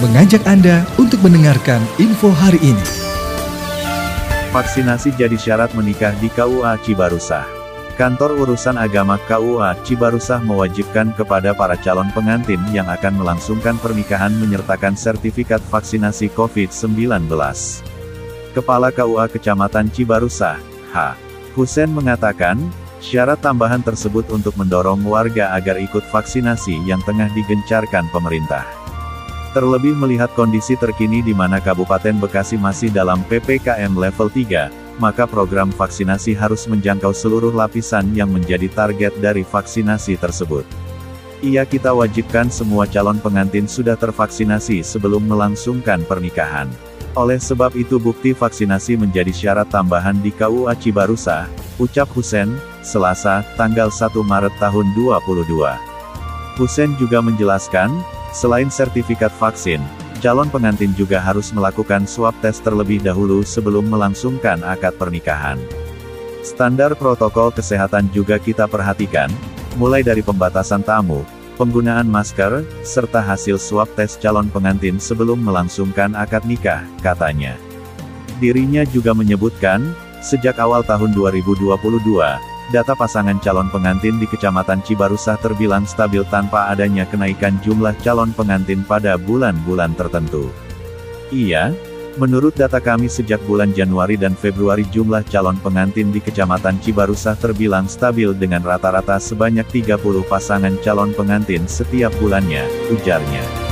mengajak Anda untuk mendengarkan info hari ini. Vaksinasi jadi syarat menikah di KUA Cibarusah. Kantor Urusan Agama KUA Cibarusah mewajibkan kepada para calon pengantin yang akan melangsungkan pernikahan menyertakan sertifikat vaksinasi COVID-19. Kepala KUA Kecamatan Cibarusah, H. Husen mengatakan, syarat tambahan tersebut untuk mendorong warga agar ikut vaksinasi yang tengah digencarkan pemerintah. Terlebih melihat kondisi terkini di mana Kabupaten Bekasi masih dalam PPKM level 3, maka program vaksinasi harus menjangkau seluruh lapisan yang menjadi target dari vaksinasi tersebut. Ia kita wajibkan semua calon pengantin sudah tervaksinasi sebelum melangsungkan pernikahan. Oleh sebab itu bukti vaksinasi menjadi syarat tambahan di KUA Cibarusa, ucap Husen, Selasa, tanggal 1 Maret tahun 2022. Husen juga menjelaskan, Selain sertifikat vaksin, calon pengantin juga harus melakukan swab test terlebih dahulu sebelum melangsungkan akad pernikahan. Standar protokol kesehatan juga kita perhatikan, mulai dari pembatasan tamu, penggunaan masker, serta hasil swab tes calon pengantin sebelum melangsungkan akad nikah, katanya. Dirinya juga menyebutkan, sejak awal tahun 2022, Data pasangan calon pengantin di Kecamatan Cibarusah terbilang stabil tanpa adanya kenaikan jumlah calon pengantin pada bulan-bulan tertentu. Iya, menurut data kami sejak bulan Januari dan Februari jumlah calon pengantin di Kecamatan Cibarusah terbilang stabil dengan rata-rata sebanyak 30 pasangan calon pengantin setiap bulannya, ujarnya.